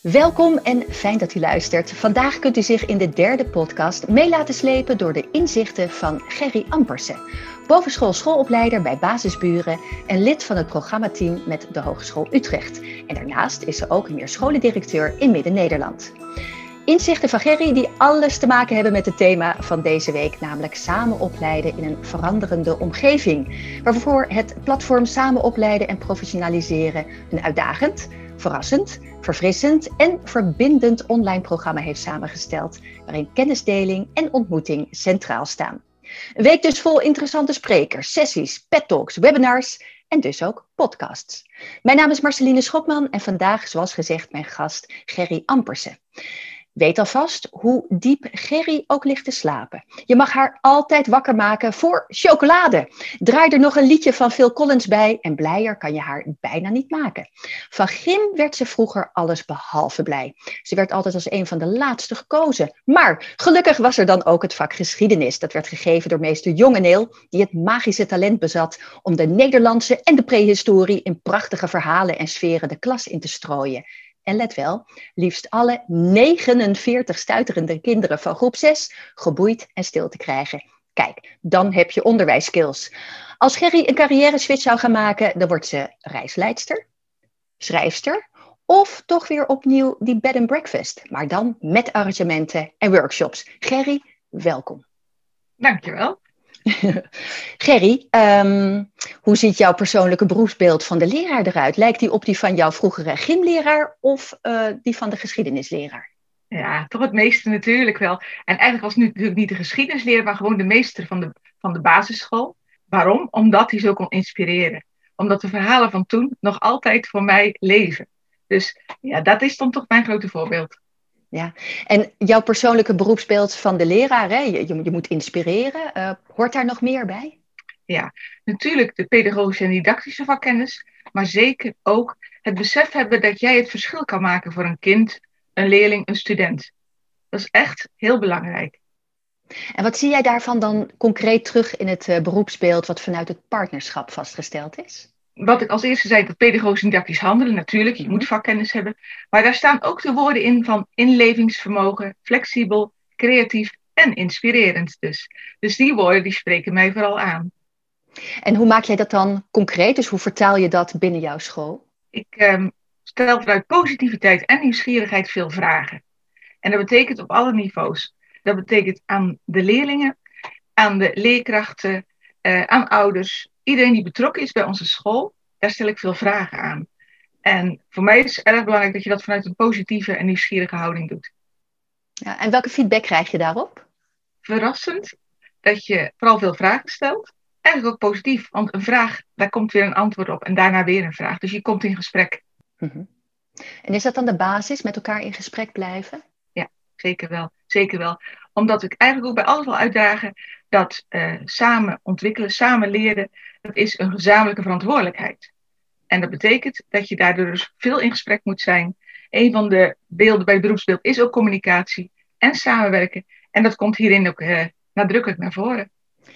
Welkom en fijn dat u luistert. Vandaag kunt u zich in de derde podcast mee laten slepen door de inzichten van Gerry Ampersen, bovenschool schoolopleider bij Basisburen en lid van het programmateam met de Hogeschool Utrecht. En daarnaast is ze ook meer scholendirecteur in Midden-Nederland. Inzichten van Gerry die alles te maken hebben met het thema van deze week, namelijk samen opleiden in een veranderende omgeving. Waarvoor het platform Samen opleiden en professionaliseren een uitdagend, verrassend, verfrissend en verbindend online programma heeft samengesteld, waarin kennisdeling en ontmoeting centraal staan. Een week dus vol interessante sprekers, sessies, pet talks, webinars en dus ook podcasts. Mijn naam is Marceline Schopman en vandaag, zoals gezegd, mijn gast Gerry Ampersen. Weet alvast hoe diep Gerry ook ligt te slapen. Je mag haar altijd wakker maken voor chocolade. Draai er nog een liedje van Phil Collins bij en blijer kan je haar bijna niet maken. Van Gim werd ze vroeger alles behalve blij. Ze werd altijd als een van de laatste gekozen. Maar gelukkig was er dan ook het vak geschiedenis. Dat werd gegeven door meester Jongeneel, die het magische talent bezat om de Nederlandse en de prehistorie in prachtige verhalen en sferen de klas in te strooien. En let wel, liefst alle 49 stuiterende kinderen van groep 6 geboeid en stil te krijgen. Kijk, dan heb je onderwijsskills. Als Gerry een carrière switch zou gaan maken, dan wordt ze reisleidster, schrijfster of toch weer opnieuw die bed and breakfast, maar dan met arrangementen en workshops. Gerry, welkom. Dankjewel. Gerry, um, hoe ziet jouw persoonlijke beroepsbeeld van de leraar eruit? Lijkt die op die van jouw vroegere gymleraar of uh, die van de geschiedenisleraar? Ja, toch het meeste natuurlijk wel. En eigenlijk was nu natuurlijk niet de geschiedenisleraar, maar gewoon de meester van de, van de basisschool. Waarom? Omdat hij zo kon inspireren. Omdat de verhalen van toen nog altijd voor mij leven. Dus ja, dat is dan toch mijn grote voorbeeld. Ja, en jouw persoonlijke beroepsbeeld van de leraar, hè? Je, je, moet inspireren. Uh, hoort daar nog meer bij? Ja, natuurlijk de pedagogische en didactische vakkennis, maar zeker ook het besef hebben dat jij het verschil kan maken voor een kind, een leerling, een student. Dat is echt heel belangrijk. En wat zie jij daarvan dan concreet terug in het uh, beroepsbeeld wat vanuit het partnerschap vastgesteld is? Wat ik als eerste zei, dat pedagogisch didactisch handelen, natuurlijk, je moet mhm. vakkennis hebben. Maar daar staan ook de woorden in van inlevingsvermogen, flexibel, creatief en inspirerend dus. Dus die woorden die spreken mij vooral aan. En hoe maak jij dat dan concreet? Dus hoe vertaal je dat binnen jouw school? Ik ehm, stel vanuit positiviteit en nieuwsgierigheid veel vragen. En dat betekent op alle niveaus. Dat betekent aan de leerlingen, aan de leerkrachten, uh, aan ouders, iedereen die betrokken is bij onze school, daar stel ik veel vragen aan. En voor mij is het erg belangrijk dat je dat vanuit een positieve en nieuwsgierige houding doet. Ja, en welke feedback krijg je daarop? Verrassend dat je vooral veel vragen stelt. Eigenlijk ook positief, want een vraag, daar komt weer een antwoord op en daarna weer een vraag. Dus je komt in gesprek. Mhm. En is dat dan de basis, met elkaar in gesprek blijven? Ja, zeker wel. Zeker wel. Omdat ik eigenlijk ook bij alles wil uitdagen dat uh, samen ontwikkelen, samen leren, dat is een gezamenlijke verantwoordelijkheid. En dat betekent dat je daardoor dus veel in gesprek moet zijn. Een van de beelden bij het beroepsbeeld is ook communicatie en samenwerken. En dat komt hierin ook uh, nadrukkelijk naar voren.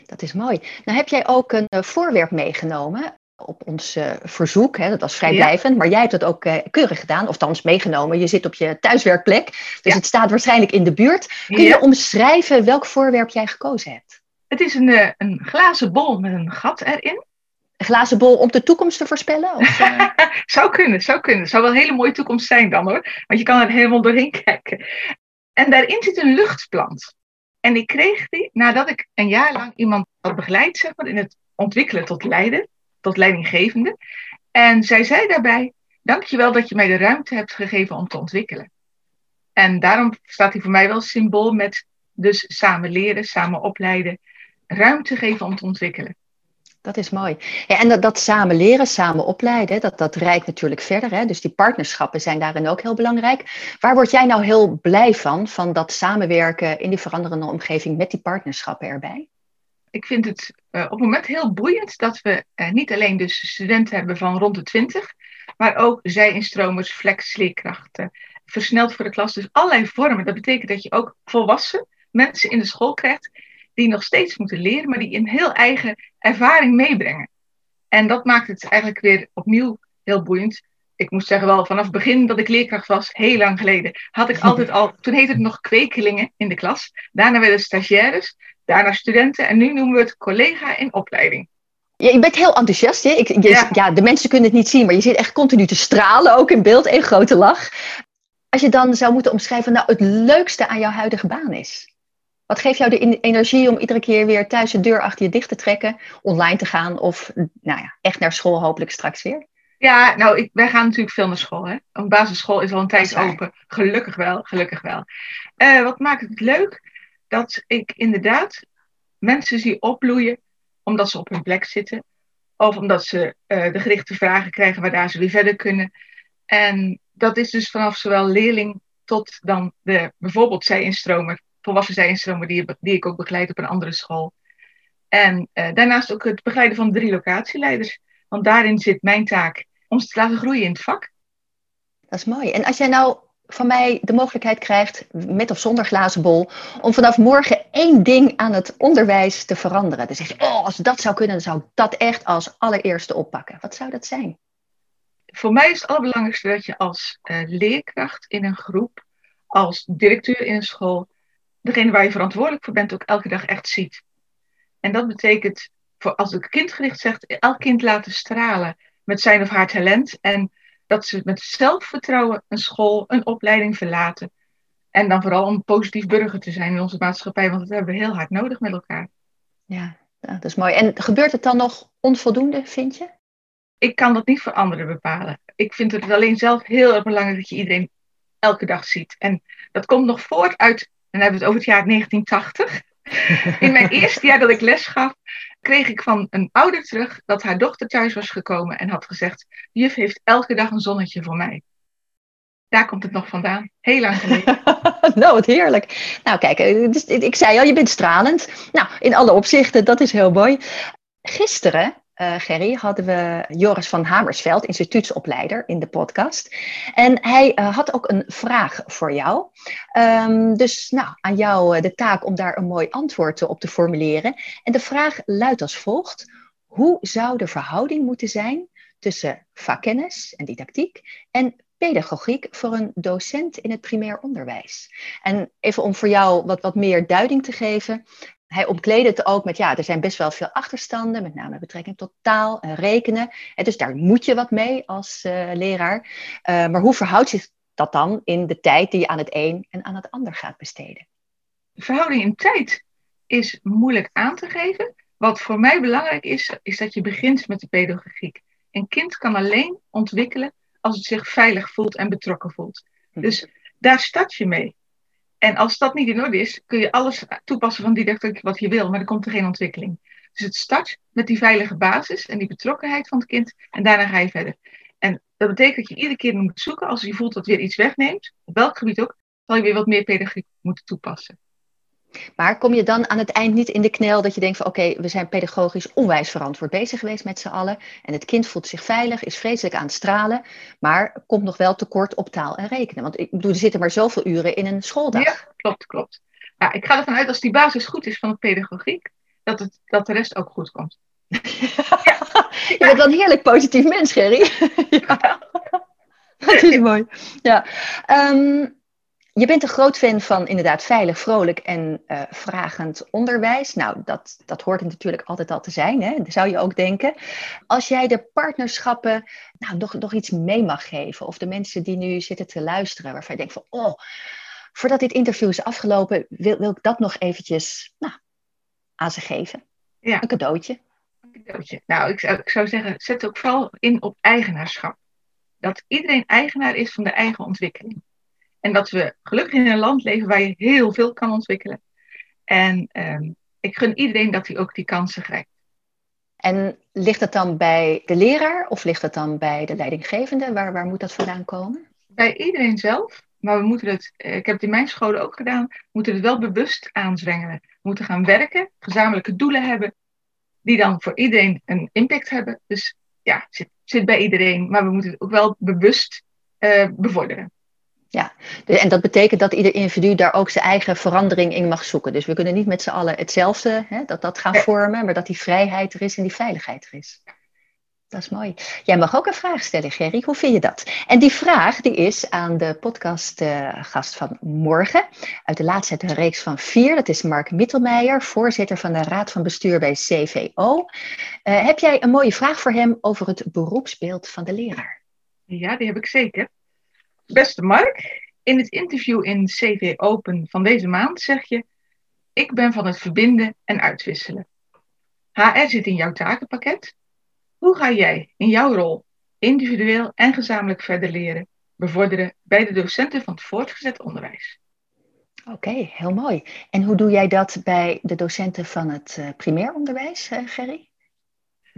Dat is mooi. Nou heb jij ook een uh, voorwerp meegenomen op ons uh, verzoek. Hè? Dat was vrijblijvend, maar jij hebt het ook keurig gedaan, of thans meegenomen. Je zit op je thuiswerkplek, dus ja. het staat waarschijnlijk in de buurt. Kun je omschrijven welk voorwerp jij gekozen hebt? Het is een, uh, een glazen bol met een gat erin. Een glazen bol om de toekomst te voorspellen? Of, uh... zou kunnen, zou kunnen. Zou wel een hele mooie toekomst zijn dan hoor. Want je kan er helemaal doorheen kijken. En daarin zit een luchtplant. En ik kreeg die nadat ik een jaar lang iemand had begeleid, zeg maar, in het ontwikkelen tot leider, tot leidinggevende. En zij zei daarbij: Dankjewel dat je mij de ruimte hebt gegeven om te ontwikkelen. En daarom staat hij voor mij wel symbool met dus samen leren, samen opleiden ruimte geven om te ontwikkelen. Dat is mooi. Ja, en dat, dat, samen leren, samen opleiden, dat, dat rijdt natuurlijk verder. Hè? Dus die partnerschappen zijn daarin ook heel belangrijk. Waar word jij nou heel blij van, van dat samenwerken in die veranderende omgeving met die partnerschappen erbij? Ik vind het uh, op het moment heel boeiend dat we uh, niet alleen dus studenten hebben van rond de 20, maar ook zij-instromers, flex, leerkrachten, versneld voor de klas. Dus allerlei vormen. Dat betekent dat je ook volwassen mensen in de school krijgt die nog steeds moeten leren, maar die een heel eigen ervaring meebrengen. En dat maakt het eigenlijk weer opnieuw heel boeiend. ik moet zeggen wel, vanaf het begin dat ik leerkracht was, heel lang geleden, had ik altijd al, toen heette het nog kwekelingen in de klas. Daarna werden stagiaires, daarna studenten en nu noemen we het collega in opleiding. Ja, je bent heel enthousiast. Hè? Ik, je, ja. de mensen kunnen het niet zien, maar je zit echt continu te stralen, ook in beeld, één grote lach. Als je dan zou moeten omschrijven, nou, het leukste aan jouw huidige baan is. Wat geeft jou de energie om iedere keer weer thuis de deur achter je dicht te trekken, online te gaan of nou ja, echt naar school hopelijk straks weer? Ja, nou, ik, wij gaan natuurlijk veel naar school. Hè? Een basisschool is al een tijd open. Gelukkig wel, gelukkig wel. Uh, wat maakt het leuk? Dat ik inderdaad mensen zie opbloeien omdat ze op hun plek zitten. Of omdat ze uh, de gerichte vragen krijgen waardoor ze weer verder kunnen. En dat is dus vanaf zowel leerling tot dan de bijvoorbeeld zij-instromer, volwassen zij-instromer die, die ik ook begeleid op een andere school. En uh, daarnaast ook het begeleiden van drie locatieleiders. Want daarin zit mijn taak om ze te laten groeien in het vak. Dat is mooi. En als jij nou van mij de mogelijkheid krijgt, met of zonder glazen bol, om vanaf morgen één ding aan het onderwijs te veranderen. Dan zeg je, oh, als dat zou kunnen, dan zou ik dat echt als allereerste oppakken. Wat zou dat zijn? Voor mij is het allerbelangrijkste dat je als uh, leerkracht in een groep, als directeur in een school, degene waar je verantwoordelijk voor bent ook elke dag echt ziet. En dat betekent, voor als ik kindgericht zegt, elk kind laten stralen met zijn of haar talent. En dat ze met zelfvertrouwen een school, een opleiding verlaten. En dan vooral om positief burger te zijn in onze maatschappij, want dat hebben we heel hard nodig met elkaar. Ja, dat is mooi. En gebeurt het dan nog onvoldoende, vind je? Ik kan dat niet voor anderen bepalen. Ik vind het alleen zelf heel erg belangrijk dat je iedereen elke dag ziet. En dat komt nog voort uit, dan hebben we het over het jaar 1980. In mijn eerste jaar dat ik les gaf, kreeg ik van een ouder terug dat haar dochter thuis was gekomen en had gezegd: Juf heeft elke dag een zonnetje voor mij. Daar komt het nog vandaan. Heel lang geleden. nou, wat heerlijk. Nou, kijk, eh, dus, ik zei al, je bent stralend. Nou, in alle opzichten, dat is heel mooi. Gisteren uh, Gerry, hadden we Joris van Hamersveld, instituutsopleider, in de podcast. En hij uh, had ook een vraag voor jou. Um, dus nou, aan jou uh, de taak om daar een mooi antwoord op te formuleren. En de vraag luidt als volgt. Hoe zou de verhouding moeten zijn tussen vakkennis en didactiek en pedagogiek voor een docent in het primair onderwijs? En even om voor jou wat, wat meer duiding te geven hij omkleedde het ook met, ja, er zijn best wel veel achterstanden, met name betrekking tot taal en rekenen. En dus daar moet je wat mee als uh, leraar. Uh, maar hoe verhoudt zich dat dan in de tijd die je aan het een en aan het ander gaat besteden? De verhouding in tijd is moeilijk aan te geven. Wat voor mij belangrijk is, is dat je begint met de pedagogiek. Een kind kan alleen ontwikkelen als het zich veilig voelt en betrokken voelt. Hm. Dus daar start je mee. En als dat niet in orde is, kun je alles toepassen van didactiek wat je wil, maar dan komt er geen ontwikkeling. Dus het start met die veilige basis en die betrokkenheid van het kind en daarna ga je verder. En dat betekent dat je iedere keer moet zoeken als je voelt dat weer iets wegneemt, op welk gebied ook, zal je weer wat meer pedagogiek moeten toepassen. Maar kom je dan aan het eind niet in de knel dat je denkt van oké, we zijn pedagogisch onwijs verantwoord bezig geweest met z'n allen. En het kind voelt zich veilig, is vreselijk aan het stralen, maar komt nog wel tekort op taal en rekenen. Want ik bedoel, er zitten maar zoveel uren in een schooldag. Ja, klopt, klopt. Nou, ik ga ervan uit als die basis goed is van de pedagogiek, dat, het, dat de rest ook goed komt. ja. Je bent wel een heerlijk positief mens, Gerry. ja. Dat is mooi. Ja. Um, je bent een groot fan van inderdaad veilig, vrolijk en uh, vragend onderwijs. Nou, dat, dat hoort er natuurlijk altijd al te zijn, hè? dat zou je ook denken. Als jij de partnerschappen nou, nog, nog iets mee mag geven, of de mensen die nu zitten te luisteren, waarvan je denkt van, oh, voordat dit interview is afgelopen, wil, wil ik dat nog eventjes nou, aan ze geven. Ja. Een cadeautje. Een cadeautje. Nou, ik zou, ik zou zeggen, zet ook vooral in op eigenaarschap. Dat iedereen eigenaar is van de eigen ontwikkeling. En dat we gelukkig in een land leven waar je heel veel kan ontwikkelen. En ehm, ik gun iedereen dat hij ook die kansen krijgt. En ligt het dan bij de leraar of ligt het dan bij de leidinggevende? Waar, waar moet dat vandaan komen? Bij iedereen zelf. Maar we moeten het, eh, ik heb het in mijn scholen ook gedaan, we moeten het wel bewust aanzwengelen. We moeten gaan werken, gezamenlijke doelen hebben, die dan voor iedereen een impact hebben. Dus ja, het zit, zit bij iedereen, maar we moeten het ook wel bewust uh, bevorderen. Ja, en dat betekent dat ieder individu daar ook zijn eigen verandering in mag zoeken. Dus we kunnen niet met z'n allen hetzelfde, hè, dat dat gaan vormen, maar dat die vrijheid er is en die veiligheid er is. Dat is mooi. Jij mag ook een vraag stellen, Gerry. Hoe vind je dat? En die vraag die is aan de podcastgast van morgen. Uit de laatste een reeks van vier. Dat is Mark Mittelmeijer, voorzitter van de Raad van Bestuur bij CVO. Uh, heb jij een mooie vraag voor hem over het beroepsbeeld van de leraar? Ja, die heb ik zeker. Beste Mark, in het interview in CV Open van deze maand zeg je: Ik ben van het verbinden en uitwisselen. HR zit in jouw takenpakket. Hoe ga jij in jouw rol individueel en gezamenlijk verder leren, bevorderen bij de docenten van het voortgezet onderwijs? Oké, heel mooi. En hoe doe jij dat bij de docenten van het uh, primair onderwijs, uh, Gerry?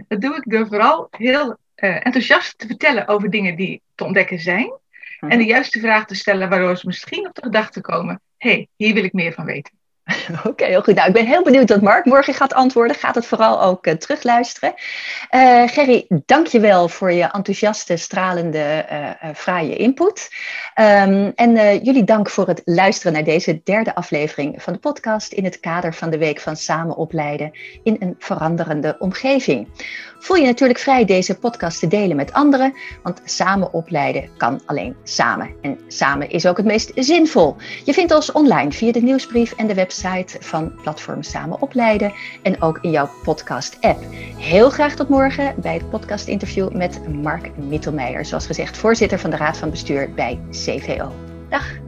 Dat doe ik door vooral heel uh, enthousiast te vertellen over dingen die te ontdekken zijn. En de mhm. juiste vraag te stellen waardoor ze misschien op de gedachte komen: hé, hey, hier wil ik meer van weten. Oké, heel goed. Nou, ik ben heel benieuwd wat Mark morgen gaat antwoorden. Gaat het vooral ook uh, terugluisteren. Uh, Gerry, dank je wel voor je enthousiaste, stralende, uh, fraaie input. Um, en jullie dank voor het luisteren naar deze derde aflevering van de podcast in het kader van de Week van Samen Opleiden in een veranderende omgeving. Voel je natuurlijk vrij deze podcast te delen met anderen, want samen opleiden kan alleen samen. En samen is ook het meest zinvol. Je vindt ons online via de nieuwsbrief en de website website van Platform Samen Opleiden en ook in jouw podcast-app. Heel graag tot morgen bij het podcast-interview met Mark Mittelmeijer, zoals gezegd voorzitter van de Raad van Bestuur bij CVO. Dag!